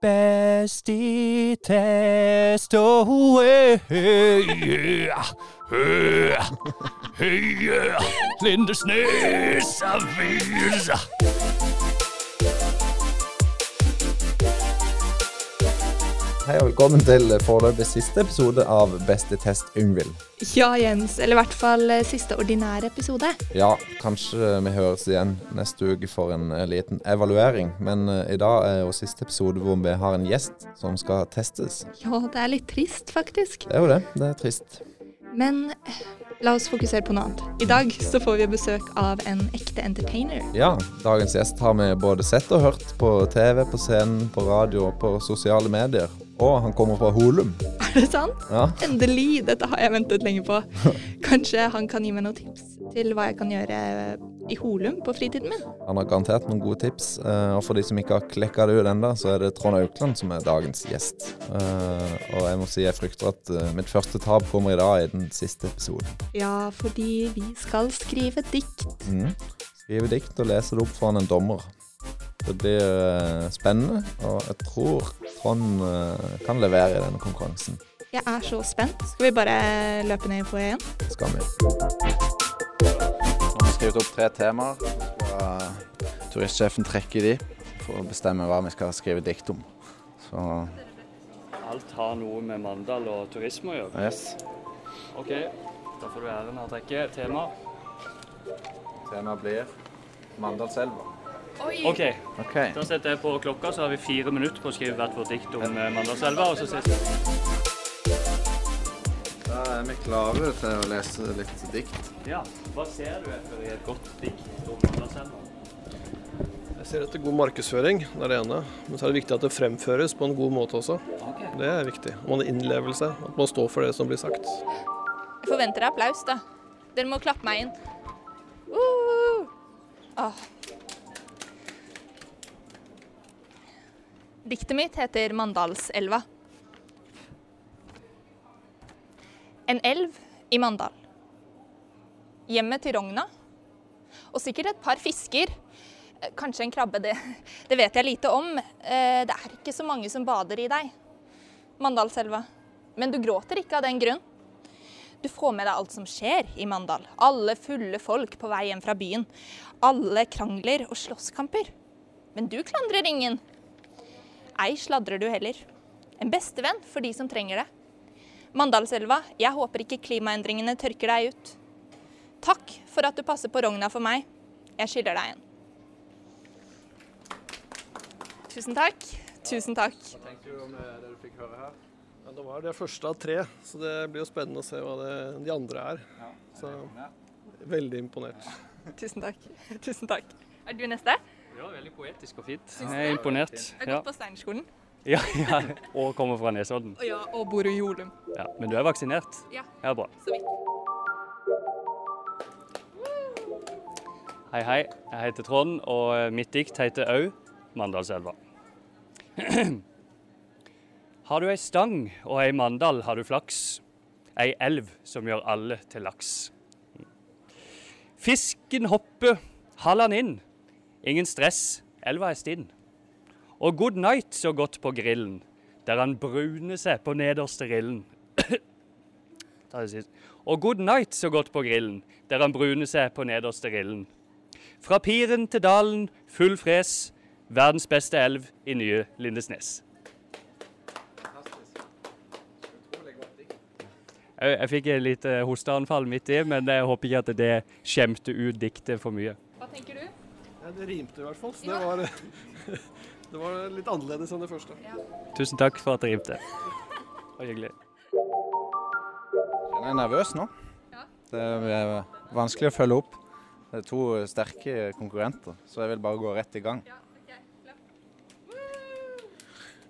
Best i test og yeah, yeah, Lindesnes avis. Hei og velkommen til foreløpig siste episode av Beste test Yngvild. Ja, Jens. Eller i hvert fall eh, siste ordinære episode. Ja, kanskje vi høres igjen neste uke for en eh, liten evaluering. Men eh, i dag er jo siste episode hvor vi har en gjest som skal testes. Ja, det er litt trist, faktisk. Det er jo det. Det er trist. Men la oss fokusere på noe annet. I dag så får vi besøk av en ekte entertainer. Ja, dagens gjest har vi både sett og hørt på TV, på scenen, på radio og på sosiale medier. Og han kommer fra Holum. Er det sant? Ja, Endelig! Dette har jeg ventet lenge på. Kanskje han kan gi meg noen tips til hva jeg kan gjøre i Holum på fritiden min? Han har garantert noen gode tips. eh, Og for de som ikke har klekka det ut ennå, så er det Trond Aukland som er dagens gjest. Eh, Og jeg må si jeg frykter at eh, mitt første tap kommer i dag i den siste episoden. Ja, fordi vi skal skrive dikt. Mm. Skrive dikt og lese det opp foran en dommer. Det blir eh, spennende, og jeg tror Trond eh, kan levere i denne konkurransen. Jeg er så spent. Skal vi bare løpe ned i foajeen? Skal vi. Nå har vi skrevet opp tre temaer. Skal turistsjefen trekke de for å bestemme hva vi skal skrive dikt om. Så Alt har noe med Mandal og turisme å gjøre. yes. OK, da får du æren av å trekke tema. Temaet blir Mandalselva. OK, OK. da setter jeg på klokka, så har vi fire minutter på å skrive hvert vårt dikt om eh, Mandalselva. Og så ses Da er vi klare til å lese litt dikt. Ja, hva ser du etter i et godt dikt om Mandalselva? Jeg ser etter god markedsføring, det er det ene. Men så er det viktig at det fremføres på en god måte også. Okay. Det er viktig. Og man har innlevelse. At man står for det som blir sagt. Jeg forventer applaus, da. Dere må klappe meg inn. Uh! Åh. Diktet mitt heter Mandalselva. En elv i Mandal. Hjemmet til rogna. Og sikkert et par fisker. Eh, Kanskje en krabbe, det, det vet jeg lite om. Eh, Det er ikke så mange som bader i deg. Mandalselva. Men du gråter ikke av den grunn. Du får med deg alt som skjer i Mandal. Alle fulle folk på vei hjem fra byen. Alle krangler og slåsskamper. Men du klandrer ingen. Ei sladrer du heller. En bestevenn for de som trenger det. Mandalselva, jeg håper ikke klimaendringene tørker deg ut. Takk for at du passer på rogna for meg. Jeg skylder deg en. Tusen takk. Tusen takk. tenker du om det du fikk høre her? Ja, det var det første av tre, så det blir jo spennende å se hva det, de andre er. Så veldig imponert. Tusen takk. Tusen takk. Er du neste? Ja, veldig poetisk og fint. Jeg er imponert. Jeg har gått på Steinerskolen. ja, ja. Og kommer fra Nesodden. Og, ja, og bor i Holum. Ja, men du er vaksinert? Ja. Ja, bra. Så vidt. Hei, hei. Jeg heter Trond, og mitt dikt heter Au Mandalselva. har du ei stang og ei mandal, har du flaks. Ei elv som gjør alle til laks. Fisken hopper, hall han inn. Ingen stress, elva er stinn. Og good night så godt på grillen, der han bruner seg på nederste rillen. Ta det sist. Og good night så godt på grillen, der han bruner seg på nederste rillen. Fra piren til dalen, full fres. Verdens beste elv i nye Lindesnes. Jeg, jeg fikk et lite hosteanfall midt i, men jeg håper ikke at det skjemte ut diktet for mye. Hva tenker du? Ja, det rimte i hvert fall, så det var, det var litt annerledes enn det første. Tusen takk for at det rimte. Det var hyggelig. Jeg er nervøs nå. Det er vanskelig å følge opp. Det er to sterke konkurrenter, så jeg vil bare gå rett i gang.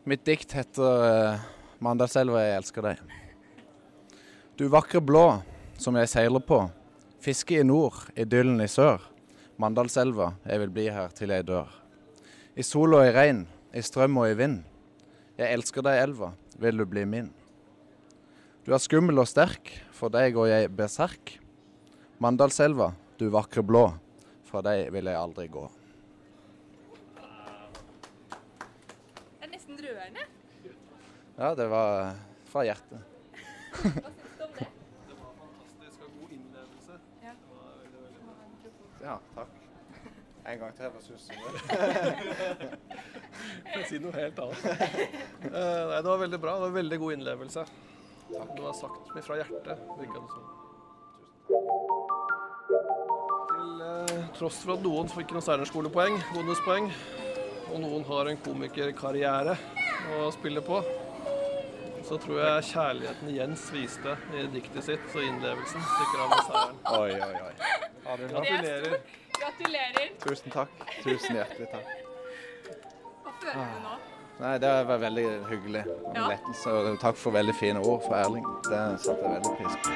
Mitt dikt heter eh, 'Mandalselva, jeg elsker deg'. Du vakre blå som jeg seiler på, fiske i nord, idyllen i sør. Mandalselva, jeg vil bli her til jeg dør. I sol og i regn, i strøm og i vind. Jeg elsker deg, elva, vil du bli min? Du er skummel og sterk, for deg går jeg berserk. Mandalselva, du vakre blå, fra deg vil jeg aldri gå. Det er nesten rørende. Ja, det var fra hjertet. Hva syns du om det? Fantastisk og god innlevelse. Ja. Det var veldig, veldig bra. Ja, takk. En gang til, hva syns du? det? Får jeg si noe helt annet? Eh, nei, det var veldig bra. Det var veldig god innlevelse. Takk. Det var sagt med fra hjertet, virka det som. Til eh, tross for at noen fikk noen steinerskolepoeng, bonuspoeng, og noen har en komikerkarriere å spille på, så tror jeg kjærligheten Jens viste i diktet sitt og innlevelsen stikker av med seieren. Oi, oi, oi. Gratulerer. Gratulerer. Tusen takk. Tusen hjertelig takk. Hva føler du nå? Nei, Det var veldig hyggelig. En Ja. lettelse. Og takk for veldig fine ord fra Erling. Det satte jeg veldig pris på.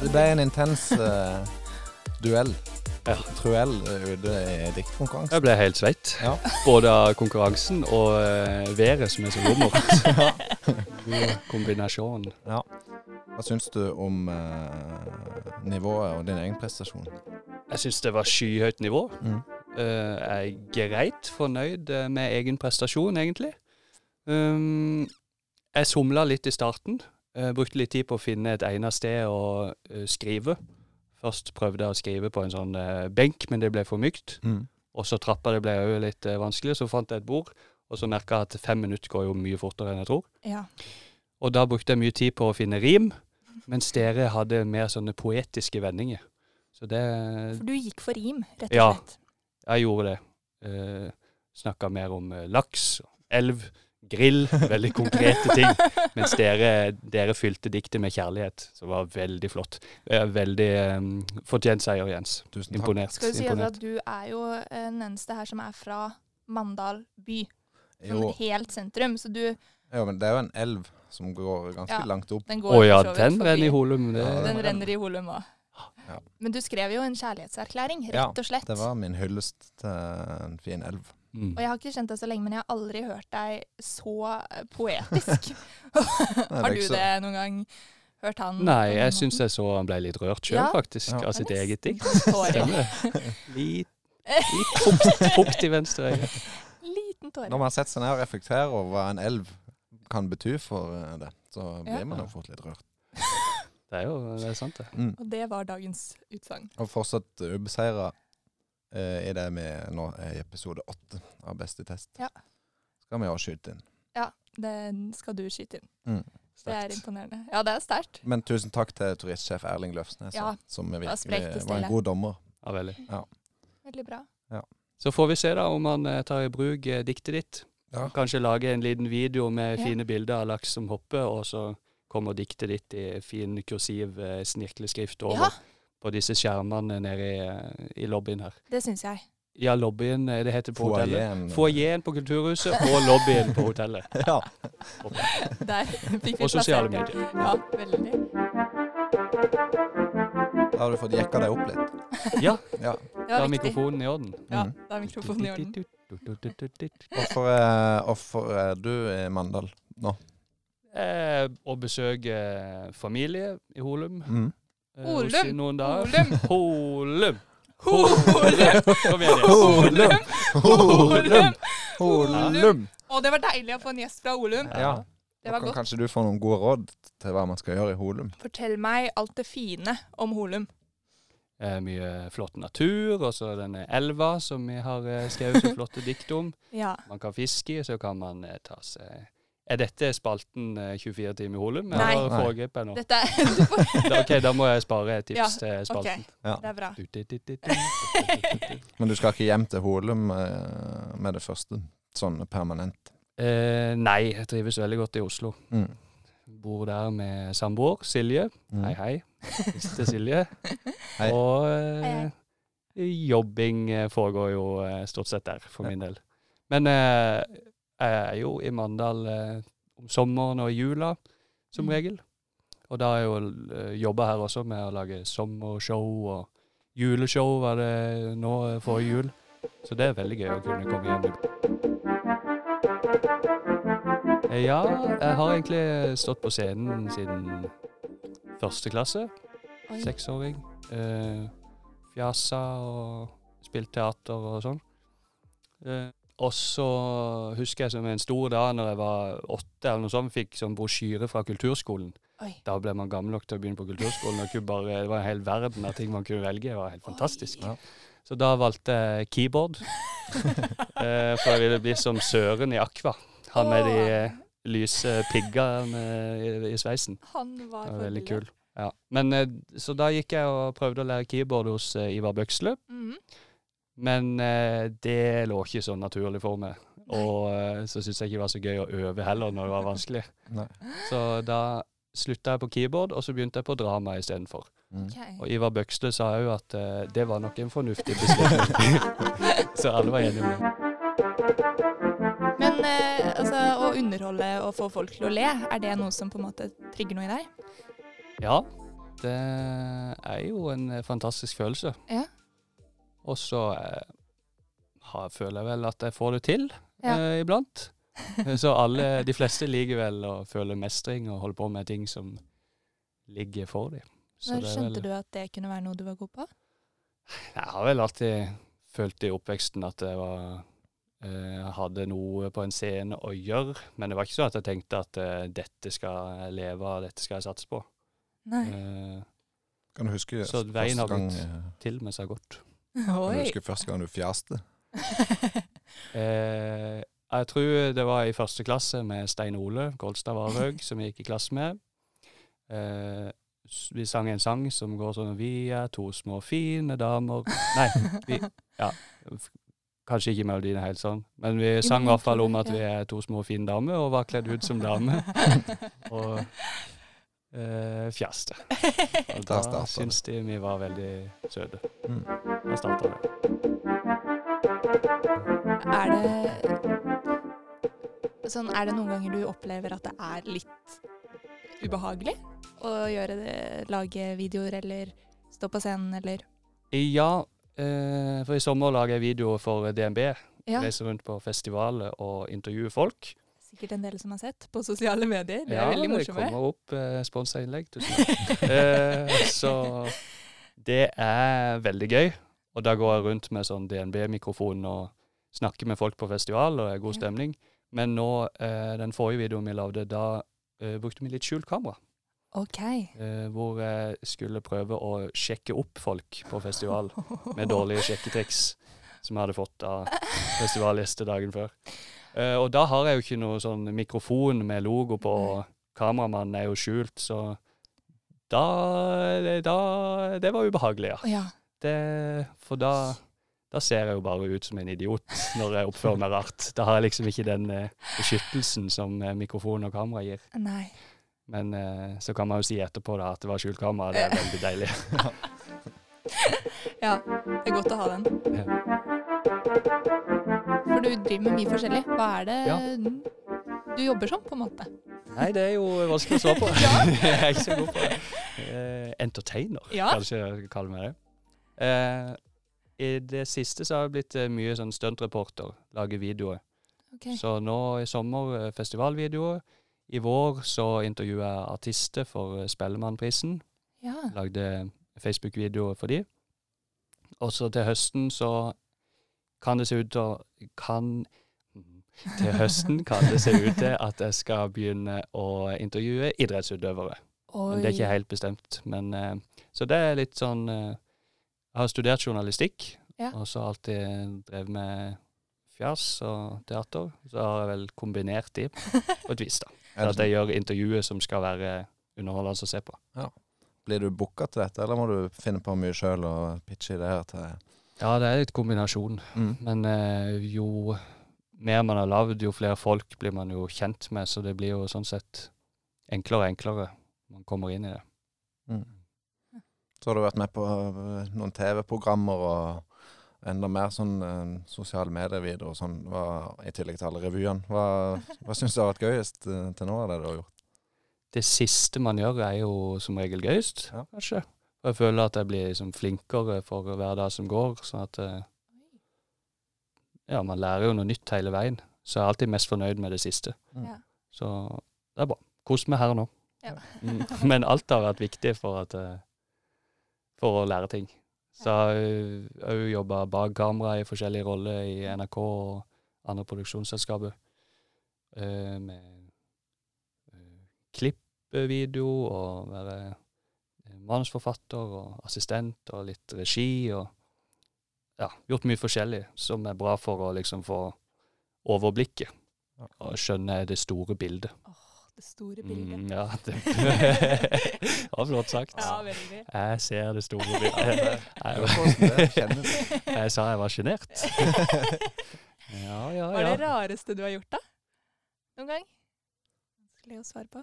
Det ble en intens uh, duell. Ja. Truell ute i diktkonkurransen. Jeg ble helt sveit. Ja. Både av konkurransen og uh, været som er så lummert. God kombinasjon. Hva syns du om eh, nivået og din egen prestasjon? Jeg syns det var skyhøyt nivå. Mm. Eh, jeg er greit fornøyd eh, med egen prestasjon, egentlig. Um, jeg somla litt i starten. Jeg brukte litt tid på å finne et egnet sted å eh, skrive. Først prøvde jeg å skrive på en sånn eh, benk, men det ble for mykt. Mm. Og så trappa det ble òg litt eh, vanskelig. Så fant jeg et bord, og så merka jeg at fem minutter går jo mye fortere enn jeg tror. Ja. Og da brukte jeg mye tid på å finne rim, mens dere hadde mer sånne poetiske vendinger. Så det For du gikk for rim, rett og Ja. slett. Jeg gjorde det. Eh, Snakka mer om eh, laks, elv, grill. Veldig konkrete ting. Mens dere, dere fylte diktet med kjærlighet, som var veldig flott. Er veldig um, fortjent seier, Jens. Tusen takk. Imponert. Skal du si imponert. at du er jo eh, den eneste her som er fra Mandal by. Sånn Jo, helt sentrum. Så du jo, men det er jo en elv som går ganske Ja. langt opp. Den Å går ja, så vidt den forbi. renner i Holum. Det, Ja, Den den renner i Holum òg. Ja. Men du skrev jo en kjærlighetserklæring, rett og slett. Det var min hyllest til en fin elv. mm. Og jeg har ikke kjent deg så lenge, men jeg har aldri hørt deg så eh, poetisk. det har er du ikke så- det noen gang? Hørt han Nei, jeg syns jeg så han ble litt rørt sjøl, Ja. faktisk, Ja. av sitt eget dikt. Stemmer. Litt, litt fukt, fukt i venstre øye. Liten tåre. Når man setter seg ned og reflekterer over hva en elv kan bety for eh, det, så Ja. blir man jo fort litt rørt. Det er jo det er sant, det. Mm. Og det var dagens utsagn. Og fortsatt ubeseira eh, i det vi nå er i episode åtte av Best i test. Ja. Skal vi også skyte inn. Ja, den skal du skyte inn. Mm. Det er imponerende. Ja, det er sterkt. Men tusen takk til turistsjef Erling Løfsnes, Ja, som virkelig var en god dommer. Ja, veldig. Veldig bra. Så får vi se da om han eh, tar i bruk eh, diktet ditt. Ja. Kanskje lage en liten video med Ja. fine bilder av laks som hopper, og så kommer diktet ditt i fin kursiv eh, snirkleskrift over Ja, på disse skjermene nede i, eh, i lobbyen her. det syns jeg. Ja, lobbyen eh, det heter på hotellet. Foajeen. På Kulturhuset og lobbyen på hotellet. Ja. Der fikk vi Og sosiale medier. Ja, veldig. Da har du fått jekka deg opp litt. Ja, Ja. Da er mikrofonen i orden. Ja, da er mikrofonen i orden. Hvorfor, er- hvorfor er du i Mandal nå? Eh, å besøke familie i Holum. Mm. Eh, Holum. Noen dager. Holum. Holum! Holum! Kom igjen, Jens. Holum! Holum! Og det var deilig å få en gjest fra Holum. Ja. Det var godt. kanskje du får noen gode råd til hva man skal gjøre i Holum? Fortell meg alt det fine om Holum. Eh, mye flott natur, og så denne elva som vi har eh, skrevet så flotte dikt om. Ja. Man kan fiske, så kan man eh, ta seg Er dette spalten eh, 24 timer i Holum? Nei. Eller foregrep jeg nå? Dette er Da, OK, da må jeg spare et tips Ja, til spalten. Det er bra. Du, du, du, du, du, du. Men du skal ikke hjem til Holum med det første, sånn permanent? Eh, nei, jeg trives veldig godt i Oslo. Mm. Bor der med samboer, Silje. Mm. Hei, hei. Siste Silje. Hei. Og Hei, eh, jobbing eh, foregår jo eh, stort sett der, for min del. Men eh, jeg er jo i Mandal eh, om sommeren og i jula, som Mm. regel. Og da har jeg jo eh, jobba her også med å lage sommershow og juleshow var det nå forrige jul. Så det er veldig gøy å kunne komme hjem. Eh, Ja, jeg har egentlig stått på scenen siden første klasse. Seksåring. Eh, fjasa og spilt teater og sånn. Eh, og så husker jeg som en stor dag når jeg var åtte, eller noe sånt, fikk sånn brosjyre fra kulturskolen. Oi. Da ble man gammel nok til å begynne på kulturskolen. Og kunne bare, det var en hel verden av ting man kunne velge. Det var helt fantastisk. Ja. Så da valgte jeg keyboard. eh, for jeg ville bli som Søren i Aqua. Han med de eh, lyse piggene i, i sveisen. Han var var veldig kul. Ja. Men, eh, så da gikk jeg og prøvde å lære keyboard hos eh, Ivar Bøksle. Mm. Men det lå ikke så naturlig for meg. Og så syntes jeg ikke det var så gøy å øve heller når det var vanskelig. Nei. Så da slutta jeg på keyboard, og så begynte jeg på drama istedenfor. Mm. Ok. Og Ivar Bøksle sa òg at det var nok en fornuftig beslutning. så alle var enige om det. Men eh, altså, å underholde og få folk til å le, er det noe som på en måte trigger noe i deg? Ja, det er jo en fantastisk følelse. Ja. Og så eh, har, føler jeg vel at jeg får det til Ja. eh, iblant. så alle, de fleste liker vel å føle mestring og holde på med ting som ligger for dem. Så Når skjønte vel, du at det kunne være noe du var god på? Jeg har vel alltid følt i oppveksten at jeg var hadde noe på en scene å gjøre, men det var ikke sånn at jeg tenkte at uh, dette skal jeg leve av, dette skal jeg satse på. Nei. Uh, Kan du huske Så veien første gått gang, til mens med seg godt. kan du huske første gang du fjaste? uh, jeg tror det var i første klasse med Stein Ole Kolstad Varhaug, som jeg gikk i klasse med. Eh, vi sang en sang som går sånn Vi er to små fine damer Nei, vi Ja. Kanskje ikke melodien er helt sånn, men vi sang i hvert fall om at vi er to små fine damer, og var kledd ut som dame. Og eh, fjaste. Og da syns de vi var veldig søte. Mm. Da starta det. Er det sånn, er det noen ganger du opplever at det er litt ubehagelig å gjøre det, lage videoer eller stå på scenen eller Ja, eh, for i sommer lager jeg video for DNB. Ja, Reiser rundt på festivaler og intervjuer folk. sikkert en del som har sett på sosiale medier. Det er ja, det kommer opp eh, sponsa innlegg. Tusen takk. eh, så det er veldig gøy. Og da går jeg rundt med sånn DNB-mikrofon og snakker med folk på festival, og det er god stemning. Men nå, eh, den forrige videoen vi lagde, da eh, brukte vi litt skjult kamera. OK. Eh, hvor jeg skulle prøve å sjekke opp folk på festival med dårlige sjekketriks som jeg hadde fått av festivalgjester dagen før. Eh, og da har jeg jo ikke noe sånn mikrofon med logo på, og kameramannen er jo skjult, så da, da Det var ubehagelig, ja. Ja. Det, for da, da ser jeg jo bare ut som en idiot når jeg oppfører meg rart. Da har jeg liksom ikke den eh, beskyttelsen som eh, mikrofon og kamera gir. Nei. Men eh, så kan man jo si etterpå da at det var skjult kamera. Det er veldig deilig. Ja, det er godt å ha den. For du driver med mye forskjellig. Hva er det Ja. du jobber som, på en måte? Nei, det er jo vanskelig å svare på. jeg er ikke så god på det. Eh, entertainer, Ja. kanskje jeg skal kalle meg det. Eh, I det siste så har jeg blitt mye sånn stuntreporter, lage videoer. Okay. Så nå i sommer festivalvideoer. I vår så intervjua jeg artister for eh, Spellemannprisen. Ja. Lagde Facebook-videoer for de. Og så til høsten så kan det se ut til kan, Til høsten kan det se ut til at jeg skal begynne å intervjue idrettsutøvere. Oi. Det er ikke helt bestemt. Men, eh, så det er litt sånn eh, Jeg har studert journalistikk, Ja. og så har alltid drevet med fjas og teater. Så har jeg vel kombinert de på et vis, da. Er At jeg gjør intervjuer som skal være underholdende å se på. blir du booka til dette, eller må du finne på mye sjøl og pitche ideer til Ja, det er litt kombinasjon. mm. Men eh, jo mer man har lagd, jo flere folk blir man jo kjent med, så det blir jo sånn sett enklere og enklere man kommer inn i det. Mm. Så har du vært med på eh, noen TV-programmer og enda mer sånn eh, sosiale medier-videoer og sånn, hva, i tillegg til alle revyene. Hva, hva syns du har vært gøyest eh, til nå av det du har gjort? Det siste man gjør, er jo som regel gøyest, Ja. kanskje. Og jeg føler at jeg blir liksom flinkere for hver dag som går, sånn at eh, Ja, man lærer jo noe nytt hele veien. Så jeg er alltid mest fornøyd med det siste. Mm. Ja. Så det er bra. Kos meg her og nå. Ja. Men alt har vært viktig for, at, eh, for å lære ting. Så jeg har òg jobba bak kamera i forskjellige roller i NRK og andre produksjonsselskaper. eh, med eh, klippvideo og være eh, manusforfatter og assistent og litt regi og ja, gjort mye forskjellig som er bra for å liksom få overblikket og skjønne det store bildet. Det store bildet. Mm, ja, det var flott sagt. Ja, veldig. Jeg ser det store bildet. Jeg. Jeg sa jeg var sjenert. Ja, ja, Hva er det rareste du har gjort, da? Noen gang? Vanskelig å svare på.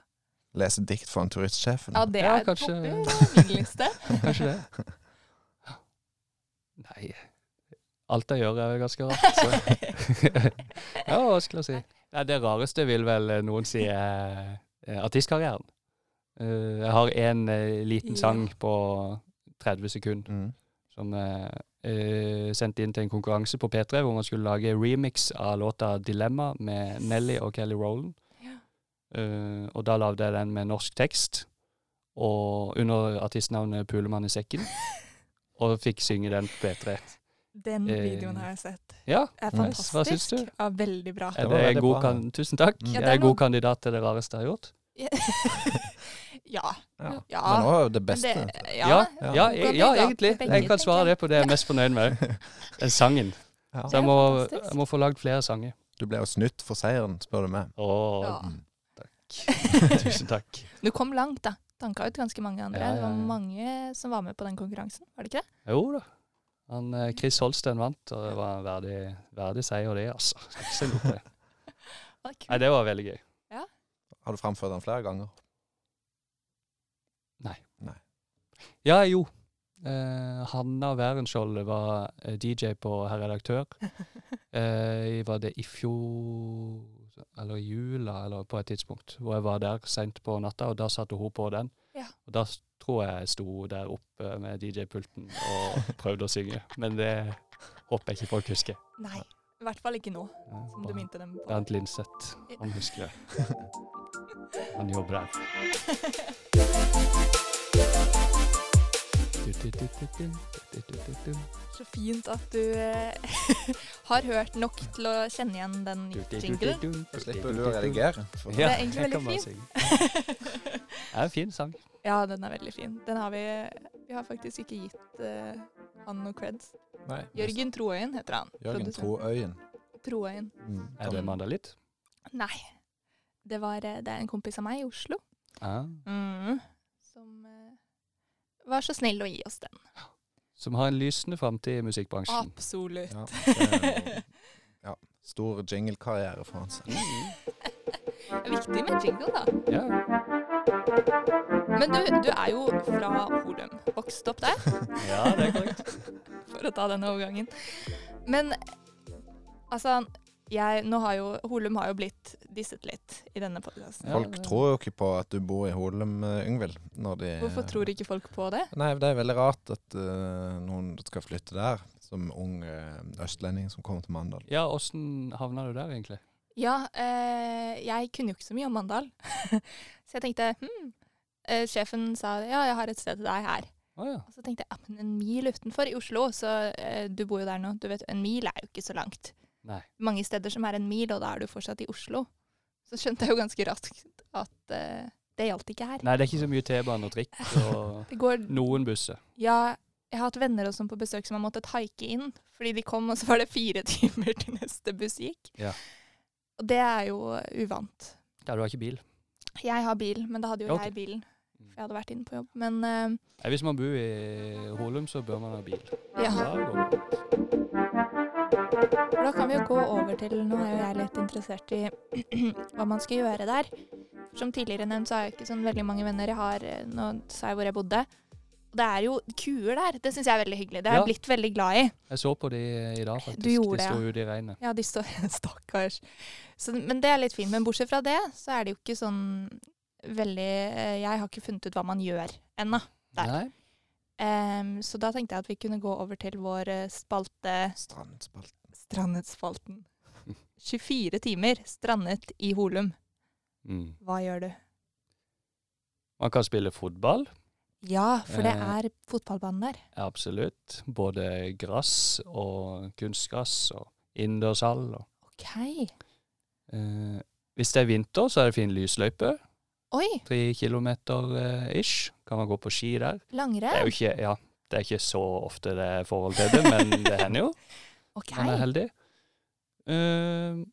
Lese dikt for en turistsjefen. Ja, det Ja, er kanskje- på min liste. Kanskje det. Nei, alt jeg gjør er ganske rart. Så. ja, hva skal jeg si? Nei, det rareste vil vel eh, noen si er eh, artistkarrieren. Eh, jeg har en liten Ja. sang på 30 sekunder Mm. som jeg sendte sendt inn til en konkurranse på P3, hvor man skulle lage remix av låta 'Dilemma' med Nelly og Kelly Rowland. Ja. Eh, og da lagde jeg den med norsk tekst, og under artistnavnet 'Pulemann i sekken'. og fikk synge den på P3. Den Eh, videoen har jeg sett. Ja, er fantastisk. Hva syns du? Ja, veldig bra. er var det veldig god bra. kan Tusen takk. Mm. Ja, jeg det er er god kandidat til det rareste jeg har gjort. ja. Ja. Ja. Men òg det beste. det, ja, Ja, Ja. ja, God jeg, kandidat ja egentlig. Jeg kan svare det på det jeg er mest fornøyd med. Den sangen. Ja. Så Det jeg må, jeg må få lagd flere sanger. Du ble jo snytt for seieren, spør du meg. Å, Ja. Mm. tusen takk. Du kom langt, da. Tanka ut ganske mange andre. Ja, ja, Det var mange som var med på den konkurransen, var det ikke det? Jo da. Han, eh, Chris Holsten vant, og det var en verdig, verdig seier, det, altså. Skal ikke se på det. Nei, det var veldig gøy. Ja. Har du framført den flere ganger? Nei. Nei. Ja, jo. Eh, Hanna Wærenskjold var eh, DJ på Herr Redaktør. Eh, var det i fjor Eller i jula, eller på et tidspunkt, hvor jeg var der seint på natta, og da satte hun på den. Ja. Og da tror jeg sto der oppe med DJ-pulten og prøvde å synge. Men det håper jeg ikke folk husker. Nei, i hvert fall ikke nå, Ja, som du minte dem på. Bernt Linseth, han husker det. Han jobber der. Så fint at du eh, har hørt nok til å kjenne igjen den jinglen. Jeg slipper du å redigere. Ja, Det er egentlig veldig fint. Det er en fin sang. Ja, den er veldig fin. Den har vi Vi har faktisk ikke gitt uh, han noe creds. Nei, Jørgen Troøyen heter han. Jørgen Troøyen. Troøyen. Mm. Er det Mandalitt? Nei. Det, var, eh, det er en kompis av meg i Oslo Ah. mm, var så snill å gi oss den. Som har en lysende framtid i musikkbransjen. Absolutt. Ja, det er, ja, stor jinglekarriere foran seg. Det er viktig med jingle, da. Ja. Men du, du er jo fra Holum. Vokst opp der, ja, det er korrekt. for å ta den overgangen. Men altså jeg, nå har jo, Holum har jo blitt disset litt i denne podkasten. Ja, Folk det- tror jo ikke på at du bor i Holum, eh, Yngvild. Når de Hvorfor tror ikke folk på det? Nei, det er veldig rart at uh, noen skal flytte der, som ung uh, østlending som kommer til Mandal. Ja, åssen havna du der, egentlig? Ja, uh, jeg kunne jo ikke så mye om Mandal. så jeg tenkte hm. Eh, sjefen sa ja, jeg har et sted til deg her. Oh, ja. Og så tenkte jeg ja, men en mil utenfor i Oslo, så eh, du bor jo der nå. Du vet, en mil er jo ikke så langt. Nei. Mange steder som er en mil, og da er du fortsatt i Oslo. Så skjønte jeg jo ganske raskt at uh, det gjaldt ikke her. Nei, det er ikke så mye T-bane og trikk og Det går noen busser. Ja, jeg har hatt venner og sånn på besøk som har måttet haike inn. Fordi de kom, og så var det fire timer til neste buss gikk. Ja. Og det er jo uvant. Ja, du har ikke bil. Jeg har bil, men da hadde jo okay. jeg bilen. For jeg hadde vært inne på jobb. Men uh, hvis man bor i Holum, så bør man ha bil. ja. For Da kan vi jo gå over til Nå er jo jeg litt interessert i hva man skal gjøre der. Som tidligere nevnt, så har jeg ikke sånn veldig mange venner. Jeg har, eh, Nå sa jeg hvor jeg bodde. Det er jo kuer der. Det syns jeg er veldig hyggelig. Det har Ja. jeg blitt veldig glad i. Jeg så på de i dag, faktisk. Du gjorde de ja. ute i regnet. Ja, de står Stakkars. Så, men det er litt fint. Men bortsett fra det, så er det jo ikke sånn veldig eh, Jeg har ikke funnet ut hva man gjør ennå. Der. Nei. Um, så da tenkte jeg at vi kunne gå over til vår eh, spalte Strandspalt. Strandetspalten. 24 timer strandet i Holum. Mm. Hva gjør du? Man kan spille fotball. Ja, for det Eh. er fotballbanen der. Absolutt. Både gress og kunstgress og innendørshall. OK. Eh, hvis det er vinter, så er det fin lysløype. Oi, Tre kilometer eh, ish. Kan man gå på ski der. Det er jo langrenn. ikke, ja, det er ikke så ofte det er forhold til det, men det hender jo. OK. Han er heldig. Uh,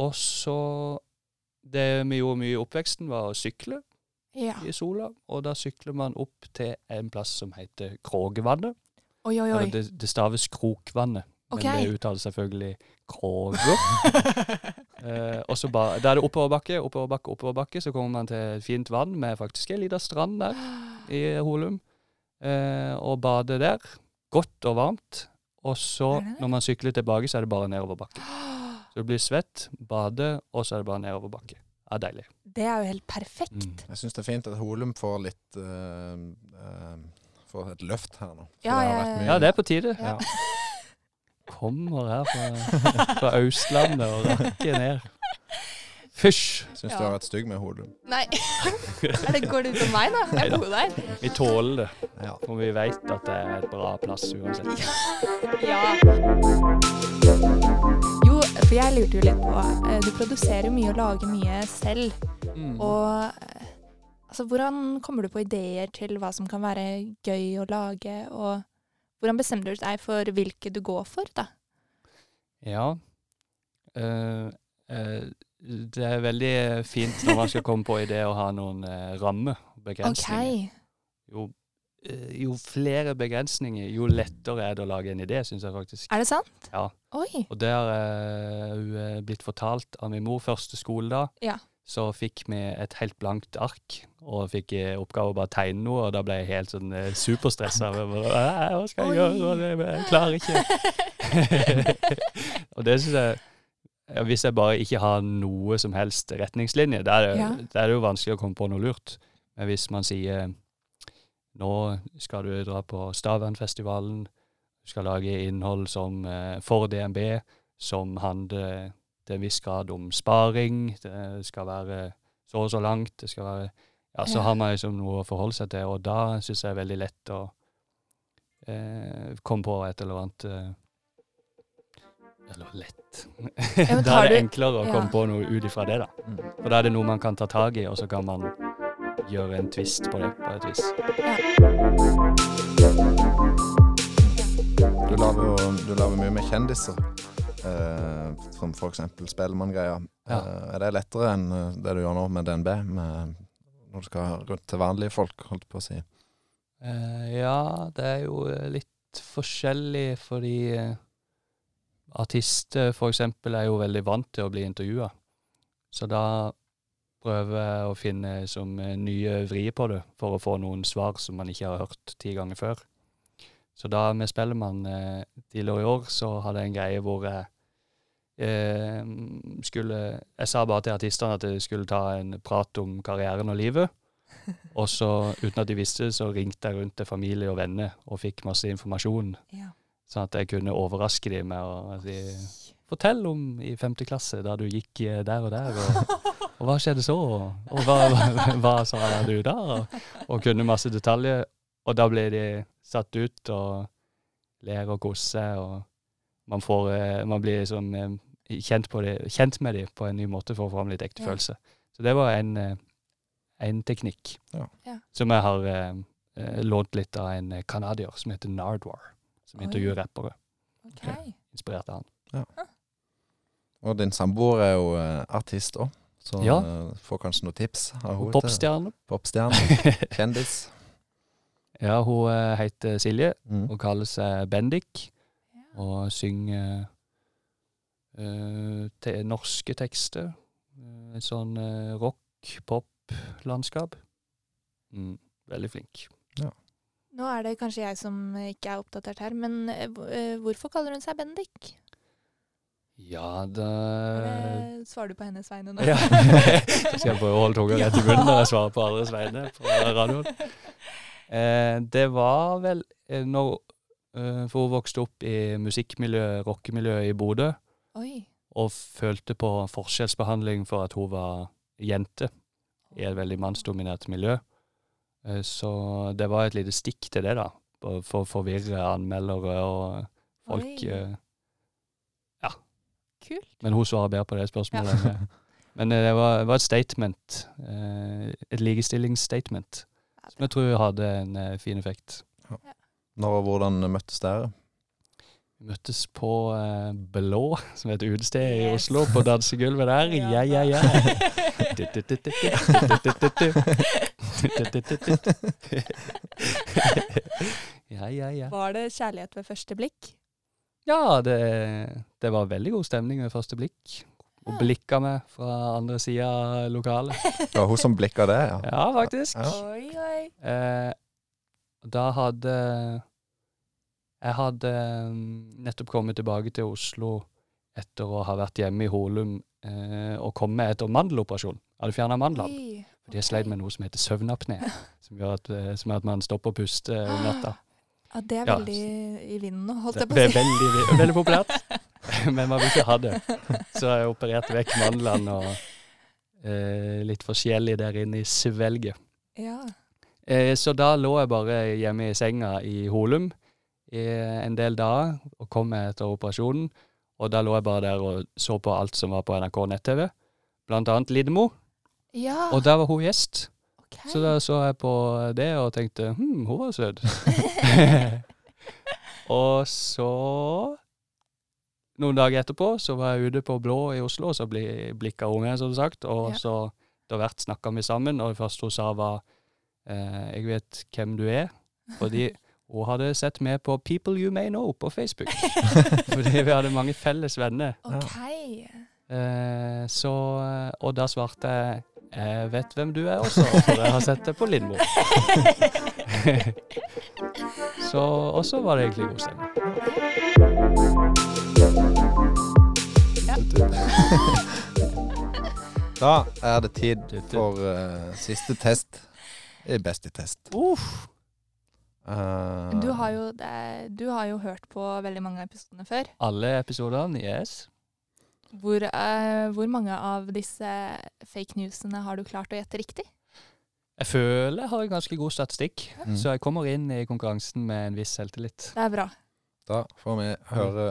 og så Det vi gjorde mye i oppveksten, var å sykle Ja. i sola. Og da sykler man opp til en plass som heter Krågevannet. Oi, oi, oi. det, det staves Krokvannet, okay. men det uttales selvfølgelig Kråger. uh, og så bare, Da er det oppoverbakke, oppoverbakke, oppoverbakke. Så kommer man til et fint vann med faktisk en liten strand der i Holum. Uh, og bader der. Godt og varmt. Og så, det det? når man sykler tilbake, så er det bare nedoverbakke. Så du blir svett, bader, og så er det bare nedoverbakke. er deilig. Det er jo helt perfekt. Mm. Jeg syns det er fint at Holum får litt uh, uh, Får et løft her nå. Ja, det ja, mye- Ja, det er på tide. Ja. Kommer her fra, fra Østlandet og rakker ned. Fysj! Syns Ja. du har vært stygg med hodet. Nei, er det, går det ut om meg, da? Jeg bor der. Vi tåler det, Ja. for vi vet at det er et bra plass uansett. Ja. Jo, for jeg lurte jo litt på eh, Du produserer jo mye og lager mye selv. Mm. Og eh, altså, hvordan kommer du på ideer til hva som kan være gøy å lage? Og hvordan bestemmer du deg for hvilke du går for, da? Ja. Uh, eh, det er veldig fint når man skal komme på idé å ha noen uh, rammer og begrensninger. Jo, eh, jo flere begrensninger, jo lettere er det å lage en idé, syns jeg faktisk. Er det sant? Ja. Oi. Og det har eh, er blitt fortalt av min mor første skoledag. Ja. Så fikk vi et helt blankt ark, og fikk i oppgave å bare tegne noe, og da ble jeg helt sånn uh, superstressa. Hva skal jeg Oi. gjøre? Jeg klarer ikke. og det syns jeg Hvis jeg bare ikke har noe som helst retningslinje, da er, Ja. er det jo vanskelig å komme på noe lurt. Men hvis man sier nå skal du dra på Stavernfestivalen, du skal lage innhold som eh, for DNB, som handler til en viss grad om sparing, det skal være så og så langt, det skal være Ja, så har man liksom noe å forholde seg til, og da syns jeg det er veldig lett å eh, komme på et eller annet eh, Eller lett. Ja, da er det du- enklere å ja. komme på noe ut ifra det, da. Mm. For da er det noe man kan ta tak i, og så kan man gjøre en twist på det på et vis. Du lager jo du lager mye med kjendiser. eh, som f.eks. Spellemann-greia. Ja. Eh, er det lettere enn eh, det du gjør nå med DNB? Med, når du skal rundt til vanlige folk, holdt på å si. Eh, ja, det er jo eh, litt forskjellig fordi eh, artister for eksempel er jo veldig vant til å bli intervjua. Så da prøver jeg å finne som eh, nye vrier på det, for å få noen svar som man ikke har hørt ti ganger før. Så da med Spellemann eh, tidligere i år, så hadde jeg en greie hvor jeg eh, skulle Jeg sa bare til artistene at jeg skulle ta en prat om karrieren og livet. Og så, uten at de visste det, så ringte jeg rundt til familie og venner og fikk masse informasjon. Ja. Sånn at jeg kunne overraske dem med å si Fortell om i femte klasse, da du gikk eh, der og der, og, og hva skjedde så? Og hva, hva, hva sa du da? Og, og kunne masse detaljer. Og da blir de satt ut og ler og koser, og man, får, eh, man blir liksom eh, kjent, på det, kjent med dem på en ny måte for å få fram litt ekte Ja. følelse. Så det var en, en teknikk Ja. Som jeg har eh, lånt litt av en canadier som heter Nardwar, som intervjuer rappere. Ok. Inspirert av han. Og din samboer er jo eh, artist òg, så Ja. eh, får kanskje noen tips av henne. Popstjerne. Popstjerne. Kjendis. ja, hun eh, heter Silje Mm. og kaller seg Bendik. Og synger uh, te norske tekster. Et sånn uh, rock-pop-landskap. Mm, veldig flink. Nå er det kanskje jeg som ikke er oppdatert her, men eh, eh, hvorfor kaller hun seg Bendik? Ja, Er det- Svarer du på hennes vegne nå? ja. Så skal jeg prøve å holde tunga rett i munnen når jeg svarer på andres vegne på radioen. Eh, det var vel eh, når eh, For hun vokste opp i musikkmiljøet, rockemiljøet i Bodø. Og følte på forskjellsbehandling for at hun var jente i et veldig mannsdominert miljø. Eh, Så det var et lite stikk til det, da. For å forvirre anmeldere og folk. Oi. Ja. Kult. Men hun svarer bedre på det spørsmålet. Ja. Men eh, det var, det var et statement. eh, Et likestillingsstatement. Som jeg tror hadde en eh, fin effekt. Når og hvordan møttes dere? Vi møttes på eh, Blå, som er et utested i Oslo, på dansegulvet der. Ja, ja, ja. Ja, ja, ja. Var det kjærlighet ved første blikk? Ja, det, det var veldig god stemning ved første blikk. Og blikka meg fra andre sida av lokalet. Det var hun som blikka det, ja. Ja, faktisk. Ja. Oi, oi. Eh, da hadde Jeg hadde mm, nettopp kommet tilbake til Oslo etter å ha vært hjemme i Holum eh, og kommet etter mandeloperasjon. Jeg hadde fjerna mandlene. Oi, Fordi jeg sleit med noe som heter søvnapné, som gjør at, eh, som gjør at man stopper å puste om natta. Ja, det er Ja. veldig i vinden nå, holdt jeg på å si. veldig, veldig populært, men man vil ikke ha det. Så jeg opererte vekk mandlene og eh, litt forskjellig der inne i svelget. Ja. Eh, så da lå jeg bare hjemme i senga i Holum i en del dager og kom etter operasjonen. Og da lå jeg bare der og så på alt som var på NRK nett-TV, blant annet Lidemo. ja. Og der var hun gjest. Okay. Så da så jeg på det og tenkte hm, hun var søt. og så Noen dager etterpå så var jeg ute på Blå i Oslo, og så bli, blikka hun meg, som sagt. Og Ja. så har hvert snakka vi sammen, og det første hun sa var eh, 'Jeg vet hvem du er', fordi hun hadde sett med på People You May Know på Facebook. fordi vi hadde mange felles venner. OK. Eh, så Og da svarte jeg 'Jeg vet hvem du er også, for jeg har sett det på Lindmo'. så også var det egentlig god stemning. Da er det tid for uh, siste test Best i test. Uff. Eh, Du har, jo, det, du har jo hørt på veldig mange av episodene før. Alle episodene, yes. Hvor, uh, hvor mange av disse fake newsene har du klart å gjette riktig? Jeg føler jeg har ganske god statistikk, Mm. så jeg kommer inn i konkurransen med en viss selvtillit. Det er bra. Da får vi høre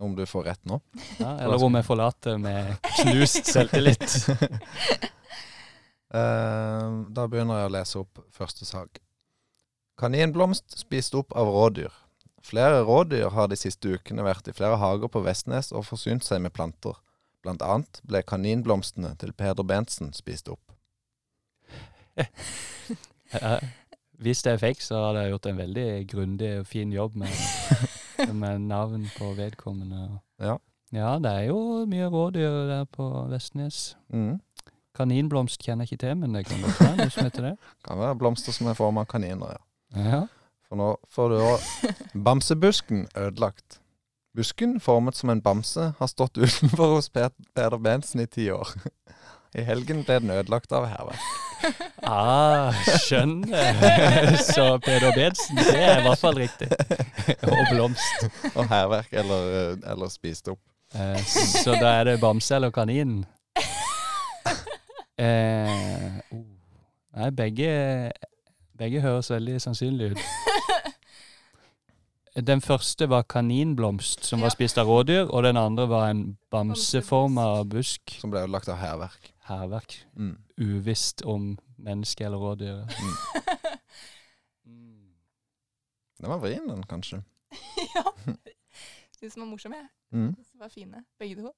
om du får rett nå. Ja, eller om jeg forlater med knust selvtillit. uh, da begynner jeg å lese opp første sak. Kaninblomst spist opp av rådyr. Flere rådyr har de siste ukene vært i flere hager på Vestnes og forsynt seg med planter. Blant annet ble kaninblomstene til Peder Bentsen spist opp. Hvis det er fake, så hadde jeg gjort en veldig grundig og fin jobb med, med navn på vedkommende. Ja. Ja, det er jo mye rådyr der på Vestnes. Mm. Kaninblomst kjenner jeg ikke til, men det kan godt være noe som heter det. Kan være blomster som er formet av kaniner, ja. Ja. For nå får du òg Bamsebusken ødelagt. Busken, formet som en bamse, har stått utenfor hos Peder Bensen i ti år. I helgen ble den ødelagt av hærverk. Ah, skjønner. Så Peder Bensen, det er i hvert fall riktig. Og blomst. Og hærverk eller, eller spist opp. Eh, så da er det bamse eller kanin. Eh, oh. Nei, begge, begge høres veldig sannsynlig ut. Den første var kaninblomst, som Ja. var spist av rådyr, og den andre var en bamseforma busk. Som ble ødelagt av hærverk. Hærverk. Mm. Uvisst om menneske eller rådyr. Den var vrien, den, kanskje. ja. Syns den var morsom, jeg. Mm. Syns de var fine, begge to.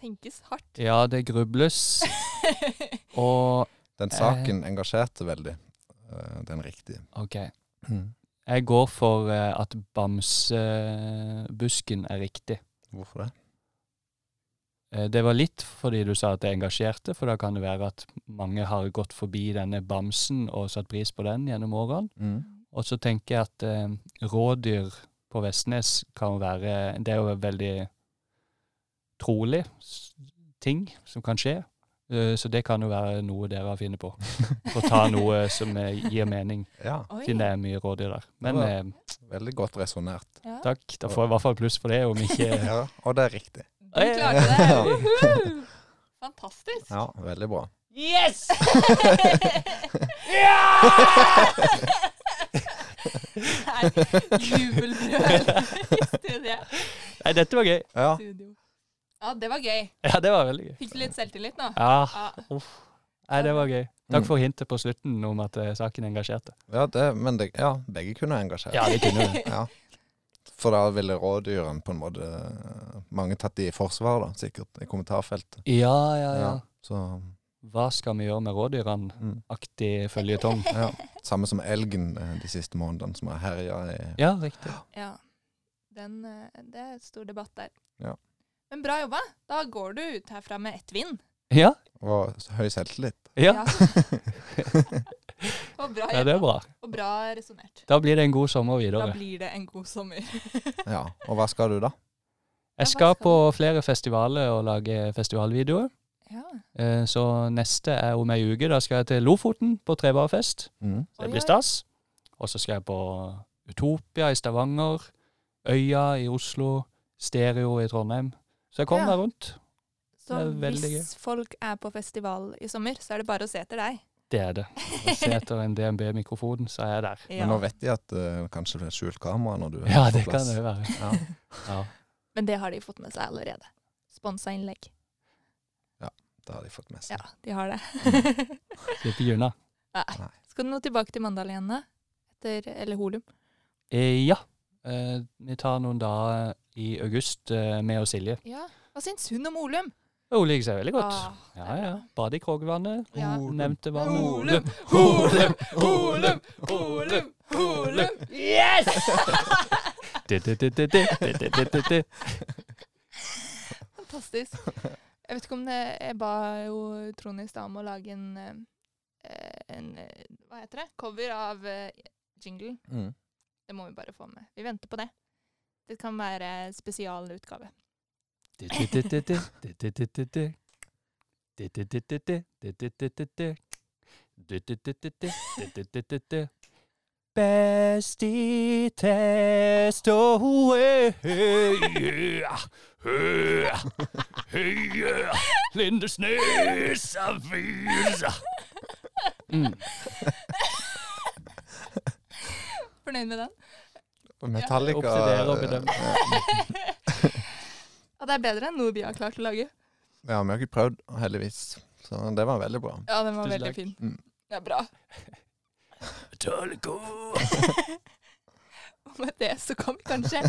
Tenkes hardt. Ja, det grubles, og Den saken engasjerte veldig. eh, Den riktige. OK. Mm. Jeg går for eh, at bamsebusken er riktig. Hvorfor det? Eh, Det var litt fordi du sa at det engasjerte, for da kan det være at mange har gått forbi denne bamsen og satt pris på den gjennom årene. Mm. Og så tenker jeg at eh, rådyr på Vestnes kan være Det er jo en veldig trolig ting som kan skje. Eh, så det kan jo være noe dere har funnet på. For å ta noe som eh, gir mening, Ja, siden det er mye rådyr der. Men eh, veldig godt resonnert. Ja. takk. Da får jeg i hvert fall pluss for det, om ikke Ja, og det er riktig. Du klarte det! Fantastisk. Ja, veldig bra. Yes! ja! Nei, jubelbrøl i studio. Nei, dette var gøy. Ja, studio. Ja, det var gøy. Ja, det var veldig gøy. Fikk du litt selvtillit nå? Ja, Ja. uff. Nei, det var gøy. Takk Mm. for hintet på slutten om at uh, saken engasjerte. ja, det, men det, ja, begge kunne engasjert. Ja, de kunne det. Ja. For da ville rådyrene på en måte Mange tatt de i forsvar, da, sikkert, i kommentarfeltet. Ja, ja, ja. Ja, så Hva skal vi gjøre med rådyrene? mm, Aktig føljetong. ja. Samme som elgen eh, de siste månedene, som har herja i Ja, riktig. Ja. Den, eh, det er stor debatt der. Ja. Men bra jobba. Da går du ut herfra med ett vinn. Ja, Og høy selvtillit. ja. og bra ja det er bra. Og bra resonnert. Da blir det en god sommer videre. Da blir det en god sommer. Ja. Og hva skal du da? Jeg skal på flere festivaler og lage festivalvideoer. Ja. Eh, Så neste er om ei uke. Da skal jeg til Lofoten på trebarfest. Mm. Så det blir stas. Og så skal jeg på Utopia i Stavanger, Øya i Oslo, Stereo i Trondheim. Så jeg kommer Ja. meg rundt. Så hvis gøy. folk er på festival i sommer, så er det bare å se etter deg. Det er det. Å se etter en DNB-mikrofon, så er jeg der. Ja. Men nå vet de at uh, kanskje det er skjult kamera når du er Ja, på det kan det være. Ja. Ja. Men det har de fått med seg allerede. Sponsa innlegg. Ja, Det har de fått med seg. Ja, de har det. Slipper ikke unna. Nei. Skal du nå tilbake til Mandal igjen, da? Etter, eller Holum? Eh, ja. Eh, vi tar noen dager i august eh, med og Silje. Ja. Hva syns hun om Olum? Hun liker seg veldig godt. Ah, ja, ja. Bade i Krogvannet. Ja. Nevnte vannet. Olum, Olum, Olum, Olum, Olum. Yes! Fantastisk. Jeg vet ikke om det Jeg ba jo Trond i stad om å lage en, eh, en Hva heter det? Cover av jingle. Mm. Det må vi bare få med. Vi venter på det. Det kan være spesialutgave. Best i test og hoe Høye Lindesnes avisa. Mm. Fornøyd med den? Metallica bedømme. eh, Ja, det er bedre enn noe vi har klart å lage. Ja, vi har ikke prøvd, heldigvis. Så det var veldig bra. Ja, den var Tusen veldig takk. fin. Mm. Det er bra. Metallica. Og med det så kan vi kanskje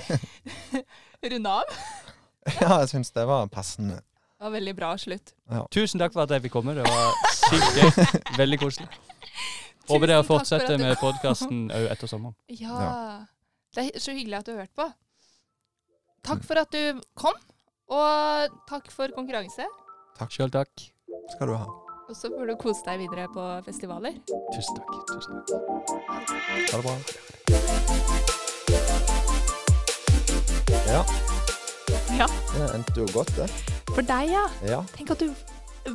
runde av. Ja, jeg syns det var passende. Det var veldig bra slutt. Tusen takk for at jeg fikk komme. Det var sykt gøy. Veldig koselig. Håper dere takk fortsetter med podkasten òg etter sommeren. Ja. Det er så hyggelig at du har hørt på. Takk for at du kom, og takk for konkurranse. Sjøl takk. Skal du ha. Og så får du kose deg videre på festivaler. Tusen takk. Tusen takk. Ha det bra. Ja, Ja. det endte jo godt, det. For deg, ja. Ja. Tenk at du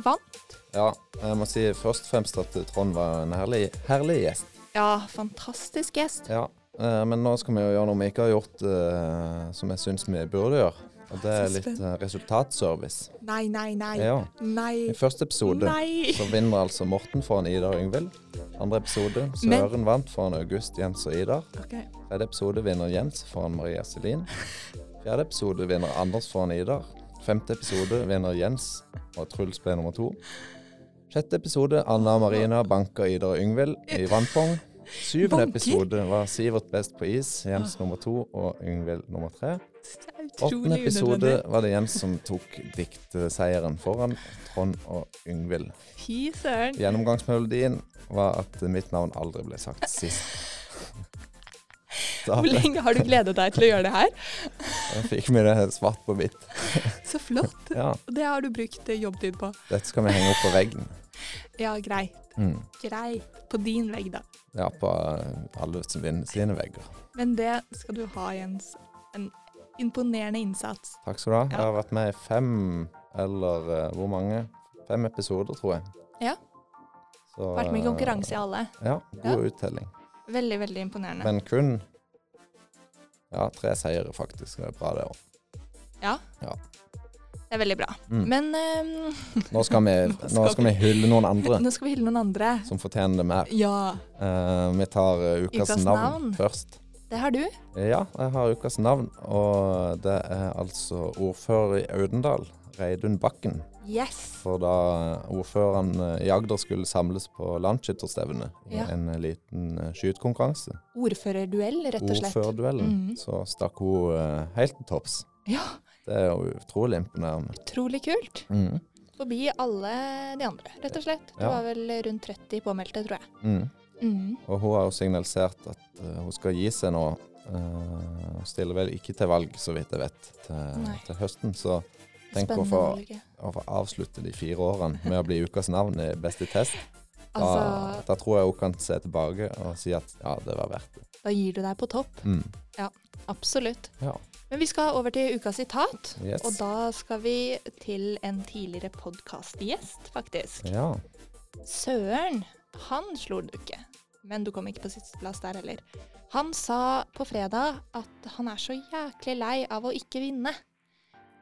vant. ja. Jeg må si først og fremst at Trond var en herlig, herlig gjest. Ja, fantastisk gjest. Ja. eh, Men nå skal vi jo gjøre noe vi ikke har gjort eh, som jeg syns vi burde gjøre. Og det er litt eh, resultatservice. Nei, nei, nei. Ja. Nei. I første episode Nei. så vinner altså Morten foran Ida og Yngvild. Andre episode Søren vant foran August, Jens og Ida. Okay. Tredje episode vinner Jens foran Maria Selin. Fjerde episode vinner Anders foran Ida. Femte episode vinner Jens, og Truls ble nummer to. Sjette episode Anna Marina banker Ida og Yngvild i vannpong. Syvende Banker? episode var Sivert best på is, Jens nummer to og Yngvild nummer tre. Åttende episode var det Jens som tok diktseieren foran Trond og Yngvild. Fy søren. Gjennomgangsmelodien var at mitt navn aldri ble sagt sist. Hvor lenge har du gledet deg til å gjøre det her? Jeg fikk mye det svart på hvitt. Så flott. Ja, Og det har du brukt eh, jobbtid på. dette skal vi henge opp på veggen. Ja, greit. Mm. Greit. På din vegg, da. Ja, på eh, alle sine vegger. Men det skal du ha, Jens. En imponerende innsats. Takk skal du ha. Jeg har vært med i fem, eller uh, hvor mange? Fem episoder, tror jeg. Ja. Så, Vært med i eh, konkurranse i alle. Ja, Ja. god uttelling. Veldig, veldig imponerende. Men kun ja, tre seire, faktisk. Det er bra, det òg. Ja. Det er veldig bra. Mm. Men um, Nå skal vi, nå skal vi hylle noen andre nå skal vi hylle noen andre. som fortjener det mer. Ja, Uh, vi tar uh, ukas, Ukas navn, navn. først. det har du. Ja, jeg har ukas navn, og det er altså ordfører i Audendal, Reidun Bakken. Yes. For da ordføreren eh, i Agder skulle samles på landskytterstevne i Ja. en eh, liten eh, skytekonkurranse, Ordførerduell, rett og slett. ordførerduellen, Mhm. så stakk hun uh, helt til topps. Ja, Det er jo utrolig imponerende. utrolig kult. Mhm. Forbi alle de andre, rett og slett. Det Ja. var vel rundt 30 påmeldte, tror jeg. Mm. Mhm. Og hun har jo signalisert at uh, hun skal gi seg nå. Uh, stiller vel ikke til valg, så vidt jeg vet, til, til høsten. Så tenk å få, å få avslutte de fire årene med å bli ukas navn i Best i test. Da, Altså, da tror jeg hun kan se tilbake og si at ja, det var verdt det. da gir du deg på topp. Mm. Absolutt. Ja. Men vi skal over til ukas sitat. Yes. Og da skal vi til en tidligere podkastgjest, faktisk. Ja. Søren, han slo du ikke. Men du kom ikke på sisteplass der heller. Han sa på fredag at han er så jæklig lei av å ikke vinne.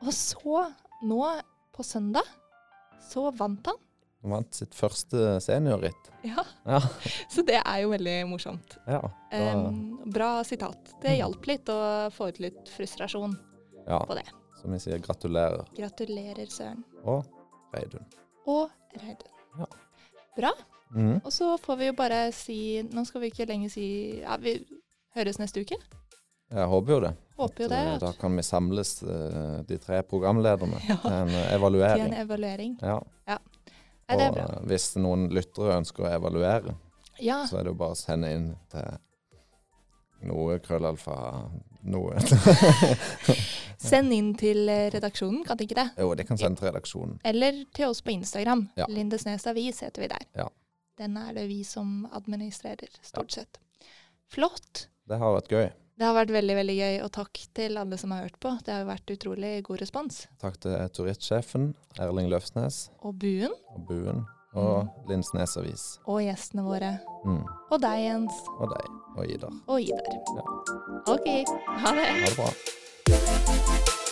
Og så, nå på søndag, så vant han. Han vant sitt første seniorritt. Ja, Ja. Så det er jo veldig morsomt. ja. Da, um, bra sitat. Det hjalp litt å få ut litt frustrasjon ja. på det. Som vi sier, gratulerer. Gratulerer, Søren. Og Reidun. Og Reidun. Ja. Bra. Mm. Og så får vi jo bare si Nå skal vi ikke lenger si Ja, vi høres neste uke. Jeg håper jo det. Håper jo det. eh, At, Da kan vi samles, eh, de tre programlederne, Ja. til en evaluering. til en evaluering. Ja. Ja. Er det er Og bra. eh, hvis noen lyttere ønsker å evaluere, Ja. så er det jo bare å sende inn til noe krøllalfa noe. Send inn til eh, redaksjonen, kan ikke det? jo, de kan sende til redaksjonen. Eller til oss på Instagram. Ja. Lindesnes Avis heter vi der. Ja. Den er det vi som administrerer, stort sett. Flott. Det har vært gøy. Det har vært veldig veldig gøy, og takk til alle som har hørt på. Det har vært utrolig god respons. Takk til turistsjefen Erling Løfsnes Og Buen, og Buen og Lindsnes Avis. og gjestene våre. Mm. Og deg, Jens. Og deg og Idar. Og Idar. Ja. OK. Ha det. Ha det bra.